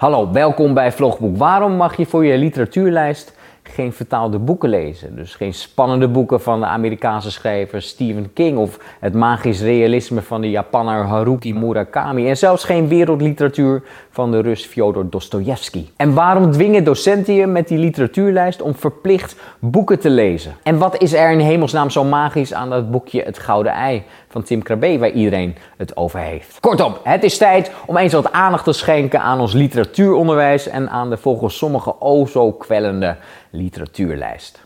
Hallo, welkom bij Vlogboek. Waarom mag je voor je literatuurlijst geen vertaalde boeken lezen? Dus geen spannende boeken van de Amerikaanse schrijver Stephen King of het magisch realisme van de Japanner Haruki Murakami en zelfs geen wereldliteratuur van de Rus Fyodor Dostoevsky. En waarom dwingen docenten je met die literatuurlijst om verplicht boeken te lezen? En wat is er in hemelsnaam zo magisch aan dat boekje Het Gouden Ei van Tim Krabbe waar iedereen het over heeft? Kortom, het is tijd om eens wat aandacht te schenken aan ons literatuuronderwijs en aan de volgens sommigen o zo kwellende literatuurlijst.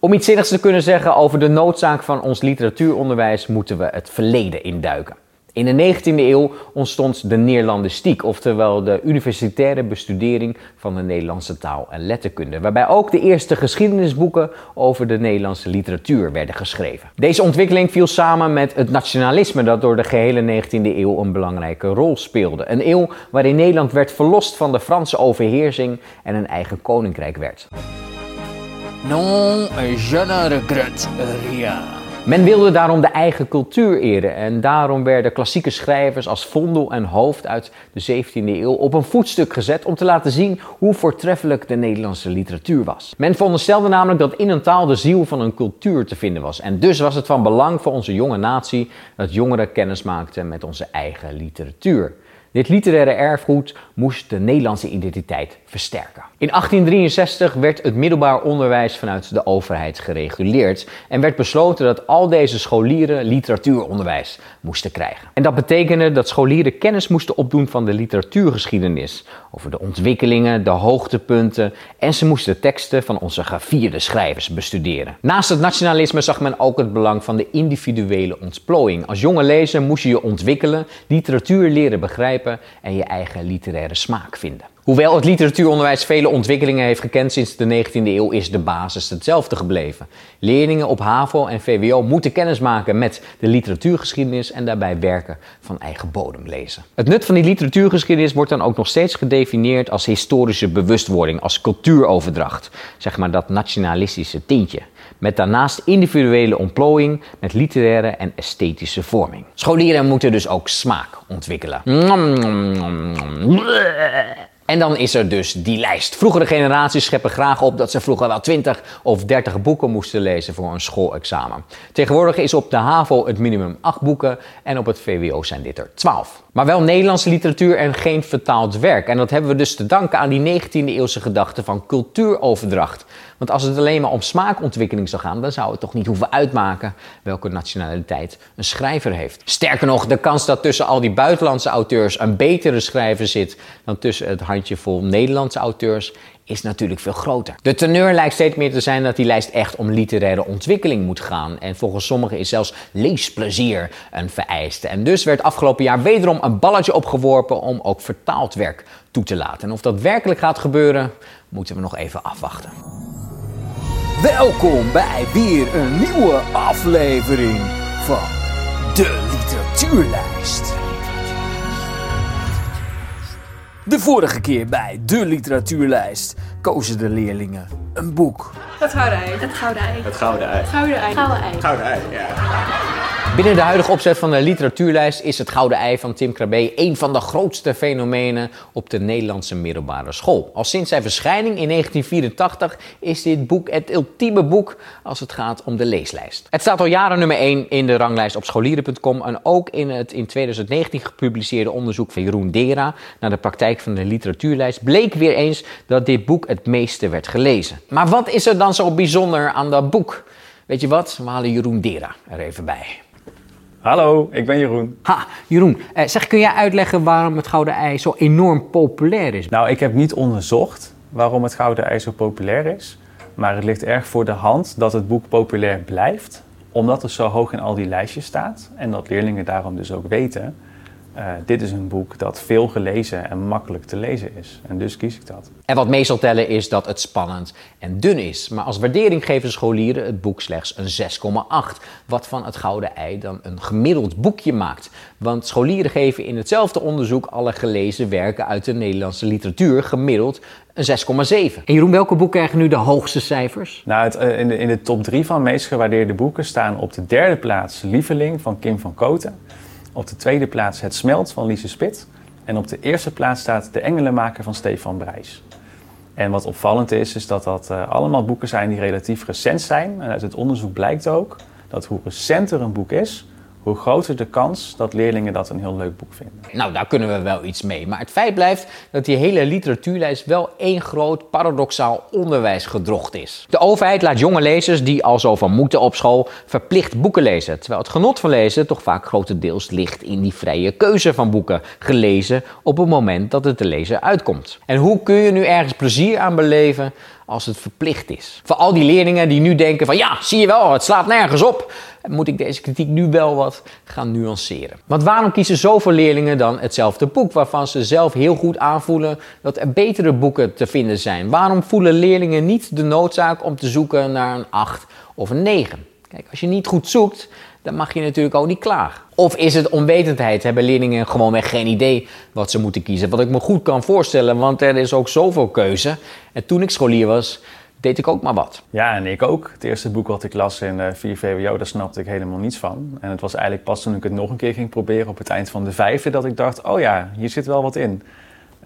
Om iets zinnigs te kunnen zeggen over de noodzaak van ons literatuuronderwijs moeten we het verleden induiken. In de 19e eeuw ontstond de Neerlandistiek, oftewel de universitaire bestudering van de Nederlandse taal en letterkunde, waarbij ook de eerste geschiedenisboeken over de Nederlandse literatuur werden geschreven. Deze ontwikkeling viel samen met het nationalisme dat door de gehele 19e eeuw een belangrijke rol speelde. Een eeuw waarin Nederland werd verlost van de Franse overheersing en een eigen koninkrijk werd. Non, je ne regrette rien. Men wilde daarom de eigen cultuur eren en daarom werden klassieke schrijvers als Vondel en Hoofd uit de 17e eeuw op een voetstuk gezet om te laten zien hoe voortreffelijk de Nederlandse literatuur was. Men veronderstelde namelijk dat in een taal de ziel van een cultuur te vinden was en dus was het van belang voor onze jonge natie dat jongeren kennis maakten met onze eigen literatuur. Dit literaire erfgoed moest de Nederlandse identiteit versterken. In 1863 werd het middelbaar onderwijs vanuit de overheid gereguleerd en werd besloten dat al deze scholieren literatuuronderwijs moesten krijgen. En dat betekende dat scholieren kennis moesten opdoen van de literatuurgeschiedenis, over de ontwikkelingen, de hoogtepunten en ze moesten teksten van onze gevierde schrijvers bestuderen. Naast het nationalisme zag men ook het belang van de individuele ontplooiing. Als jonge lezer moest je je ontwikkelen, literatuur leren begrijpen en je eigen literaire smaak vinden. Hoewel het literatuuronderwijs vele ontwikkelingen heeft gekend sinds de 19e eeuw, is de basis hetzelfde gebleven. Leerlingen op HAVO en VWO moeten kennis maken met de literatuurgeschiedenis en daarbij werken van eigen bodem lezen. Het nut van die literatuurgeschiedenis wordt dan ook nog steeds gedefinieerd als historische bewustwording, als cultuuroverdracht. Zeg maar dat nationalistische tintje. Met daarnaast individuele ontplooiing met literaire en esthetische vorming. Scholieren moeten dus ook smaak ontwikkelen. En dan is er dus die lijst. Vroegere generaties scheppen graag op dat ze vroeger wel 20 of 30 boeken moesten lezen voor een schoolexamen. Tegenwoordig is op de HAVO het minimum 8 boeken en op het VWO zijn dit er 12. Maar wel Nederlandse literatuur en geen vertaald werk. En dat hebben we dus te danken aan die 19e eeuwse gedachte van cultuuroverdracht. Want als het alleen maar om smaakontwikkeling zou gaan, dan zou het toch niet hoeven uitmaken welke nationaliteit een schrijver heeft. Sterker nog, de kans dat tussen al die buitenlandse auteurs een betere schrijver zit dan tussen het handjevol Nederlandse auteurs is natuurlijk veel groter. De teneur lijkt steeds meer te zijn dat die lijst echt om literaire ontwikkeling moet gaan. En volgens sommigen is zelfs leesplezier een vereiste. En dus werd afgelopen jaar wederom een balletje opgeworpen om ook vertaald werk toe te laten. En of dat werkelijk gaat gebeuren, moeten we nog even afwachten. Welkom bij weer een nieuwe aflevering van de Literatuurlijst. De vorige keer bij de Literatuurlijst kozen de leerlingen een boek. Het gouden ei. Het gouden ei. Het gouden ei. Gouden ei. Gouden ei. Gouden ei, ja. Binnen de huidige opzet van de literatuurlijst is het Gouden Ei van Tim Krabbe een van de grootste fenomenen op de Nederlandse middelbare school. Al sinds zijn verschijning in 1984 is dit boek het ultieme boek als het gaat om de leeslijst. Het staat al jaren nummer 1 in de ranglijst op scholieren.com en ook in het in 2019 gepubliceerde onderzoek van Jeroen Dera naar de praktijk van de literatuurlijst bleek weer eens dat dit boek het meeste werd gelezen. Maar wat is er dan zo bijzonder aan dat boek? Weet je wat? We halen Jeroen Dera er even bij. Hallo, ik ben Jeroen. Ha, Jeroen, eh, zeg, kun jij uitleggen waarom het Gouden Ei zo enorm populair is? Nou, ik heb niet onderzocht waarom het Gouden Ei zo populair is. Maar het ligt erg voor de hand dat het boek populair blijft. Omdat het zo hoog in al die lijstjes staat. En dat leerlingen daarom dus ook weten uh, dit is een boek dat veel gelezen en makkelijk te lezen is. En dus kies ik dat. En wat mee zal tellen is dat het spannend en dun is. Maar als waardering geven scholieren het boek slechts een 6,8. Wat van het Gouden Ei dan een gemiddeld boekje maakt. Want scholieren geven in hetzelfde onderzoek alle gelezen werken uit de Nederlandse literatuur gemiddeld een 6,7. En Jeroen, welke boeken krijgen nu de hoogste cijfers? Nou, het, eh, in, de, in de top 3 van meest gewaardeerde boeken staan op de derde plaats Lieveling van Kim van Koten. Op de tweede plaats Het Smelt van Lise Spit. En op de eerste plaats staat De Engelenmaker van Stefan Brijs. En wat opvallend is, is dat dat uh, allemaal boeken zijn die relatief recent zijn. En uit het onderzoek blijkt ook dat hoe recenter een boek is, hoe groter de kans dat leerlingen dat een heel leuk boek vinden. Nou, daar kunnen we wel iets mee. Maar het feit blijft dat die hele literatuurlijst wel één groot paradoxaal onderwijsgedrocht is. De overheid laat jonge lezers die al zo van moeten op school verplicht boeken lezen. Terwijl het genot van lezen toch vaak grotendeels ligt in die vrije keuze van boeken gelezen op het moment dat het te lezen uitkomt. En hoe kun je nu ergens plezier aan beleven als het verplicht is? Voor al die leerlingen die nu denken van ja, zie je wel, het slaat nergens op moet ik deze kritiek nu wel wat gaan nuanceren. Want waarom kiezen zoveel leerlingen dan hetzelfde boek waarvan ze zelf heel goed aanvoelen dat er betere boeken te vinden zijn? Waarom voelen leerlingen niet de noodzaak om te zoeken naar een 8 of een 9? Kijk, als je niet goed zoekt, dan mag je natuurlijk ook niet klagen. Of is het onwetendheid? Hebben leerlingen gewoonweg geen idee wat ze moeten kiezen? Wat ik me goed kan voorstellen, want er is ook zoveel keuze. En toen ik scholier was, deed ik ook maar wat. Ja, en ik ook. Het eerste boek wat ik las in uh, 4 VWO, daar snapte ik helemaal niets van. En het was eigenlijk pas toen ik het nog een keer ging proberen op het eind van de vijfde, dat ik dacht, oh ja, hier zit wel wat in.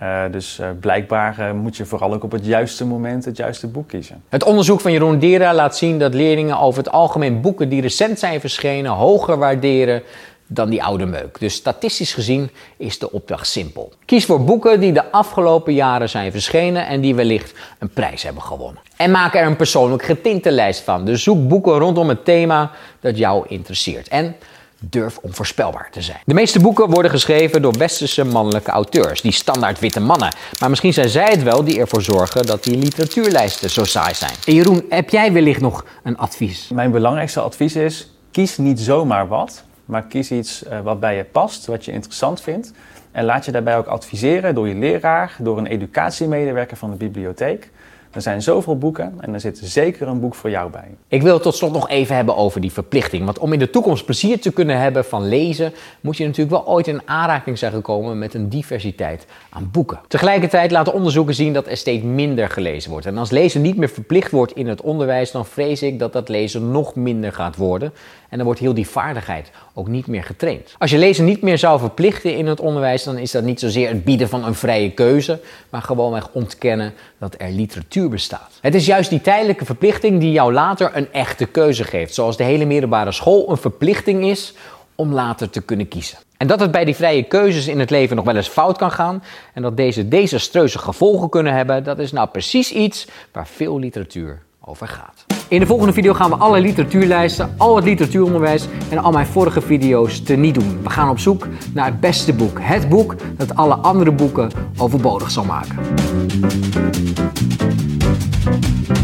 Uh, dus uh, blijkbaar uh, moet je vooral ook op het juiste moment het juiste boek kiezen. Het onderzoek van Jeroen Dera laat zien dat leerlingen over het algemeen boeken die recent zijn verschenen hoger waarderen dan die oude meuk. Dus statistisch gezien is de opdracht simpel. Kies voor boeken die de afgelopen jaren zijn verschenen en die wellicht een prijs hebben gewonnen. En maak er een persoonlijk getinte lijst van. Dus zoek boeken rondom het thema dat jou interesseert. En durf onvoorspelbaar te zijn. De meeste boeken worden geschreven door westerse mannelijke auteurs, die standaard witte mannen. Maar misschien zijn zij het wel die ervoor zorgen dat die literatuurlijsten zo saai zijn. En Jeroen, heb jij wellicht nog een advies? Mijn belangrijkste advies is: kies niet zomaar wat, maar kies iets uh, wat bij je past, wat je interessant vindt. En laat je daarbij ook adviseren door je leraar, door een educatiemedewerker van de bibliotheek. Er zijn zoveel boeken en er zit zeker een boek voor jou bij. Ik wil het tot slot nog even hebben over die verplichting. Want om in de toekomst plezier te kunnen hebben van lezen, moet je natuurlijk wel ooit in aanraking zijn gekomen met een diversiteit aan boeken. Tegelijkertijd laten onderzoeken zien dat er steeds minder gelezen wordt. En als lezen niet meer verplicht wordt in het onderwijs, dan vrees ik dat dat lezen nog minder gaat worden. En dan wordt heel die vaardigheid ook niet meer getraind. Als je lezen niet meer zou verplichten in het onderwijs, dan is dat niet zozeer het bieden van een vrije keuze, maar gewoonweg ontkennen dat er literatuur bestaat. Het is juist die tijdelijke verplichting die jou later een echte keuze geeft, zoals de hele middelbare school een verplichting is om later te kunnen kiezen. En dat het bij die vrije keuzes in het leven nog wel eens fout kan gaan en dat deze desastreuze gevolgen kunnen hebben, dat is nou precies iets waar veel literatuur over gaat. In de volgende video gaan we alle literatuurlijsten, al het literatuuronderwijs en al mijn vorige video's teniet doen. We gaan op zoek naar het beste boek. Het boek dat alle andere boeken overbodig zal maken. Thank you.